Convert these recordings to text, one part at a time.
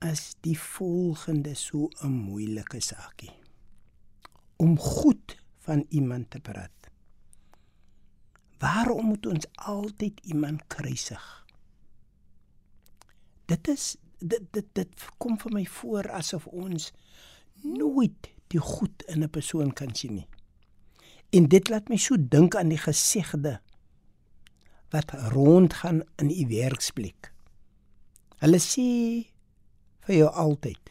is die volgende so 'n moeilike saakie? Om goed van iemand te praat. Waarom moet ons altyd iemand kruisig? Dit is dit dit dit kom vir my voor asof ons nooit die goed in 'n persoon kan sien nie. En dit laat my so dink aan die gesegde wat rondgaan in u werksplek. Hulle sê vir jou altyd.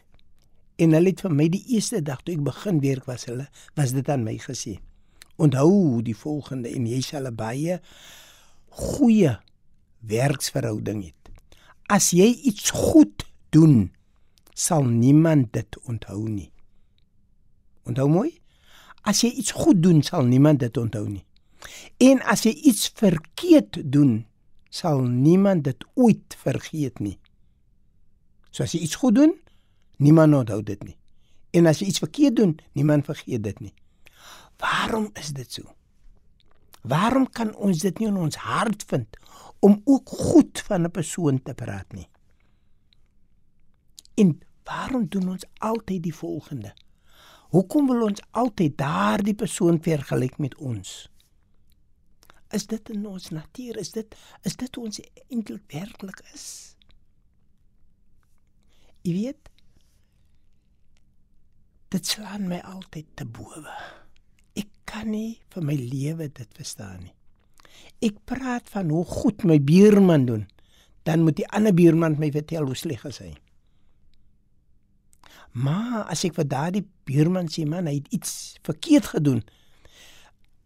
En hulle het vir my die eerste dag toe ek begin werk was hulle was dit aan my gesê. Onthou die volgende en jy sal 'n baie goeie werksverhouding hê. As jy iets goed doen, sal niemand dit onthou nie. Onthou mooi? As jy iets goed doen, sal niemand dit onthou nie. En as jy iets verkeerd doen, sal niemand dit ooit vergeet nie. So as jy iets goed doen, niemand onthou dit nie. En as jy iets verkeerd doen, niemand vergeet dit nie. Waarom is dit so? Waarom kan ons dit nie in ons hart vind om ook goed van 'n persoon te praat nie? En waarom doen ons altyd die volgende? Hoekom wil ons altyd daardie persoon vergelyk met ons? Is dit in ons natuur? Is dit is dit ons eintlik werklik is? Jy weet dit slaan my altyd te bowe. Ek kan nie vir my lewe dit verstaan nie. Ek praat van hoe goed my buurman doen, dan moet die ander buurman my vertel hoe sleg hy is. Maar as ek vir daardie buurman sê man, hy het iets verkeerd gedoen.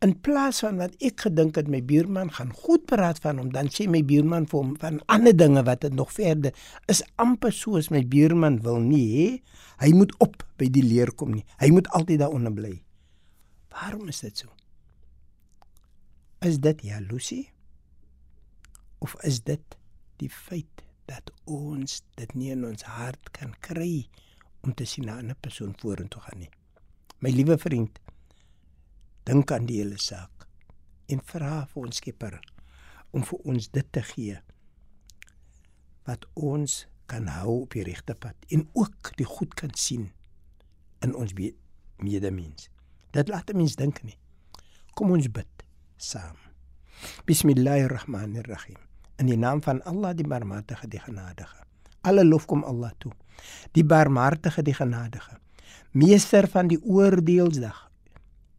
In plaas van wat ek gedink het my buurman gaan goed praat van hom, dan sê my buurman vir hom van ander dinge wat dit nog verder is amper soos my buurman wil nie hê hy moet op by die leer kom nie. Hy moet altyd daaronder bly. Waarom is dit so? Is dit jaloesie? Of is dit die feit dat ons dit nie in ons hart kan kry om te sien 'n ander persoon vorentoe gaan nie. My liewe vriend, dink aan die hele saak en vra vir ons Skepper om vir ons dit te gee wat ons kan hou op die regte pad en ook die goed kan sien in ons medemens. Dit laat mense dink nie. Kom ons bid saam. Bismillahirrahmanirrahim. In die naam van Allah die Barmhartige die Genadige. Alle lof kom Allah toe die barmhartige die genadige meester van die oordeelsdag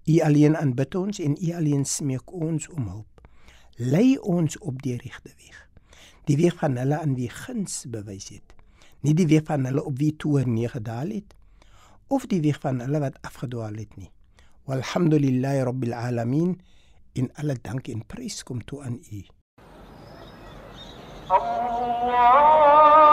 u alleen aanbid ons en u alleen smeek ons om hulp. Lei ons op die regte weeg die weeg van hulle aan wie guns bewys het. Nie die weeg van hulle op wie toe nie gedaal het of die weeg van hulle wat afgedwaal het nie. Walhamdulillahi rabbil alamin in alle dank en prys kom toe aan u. Allah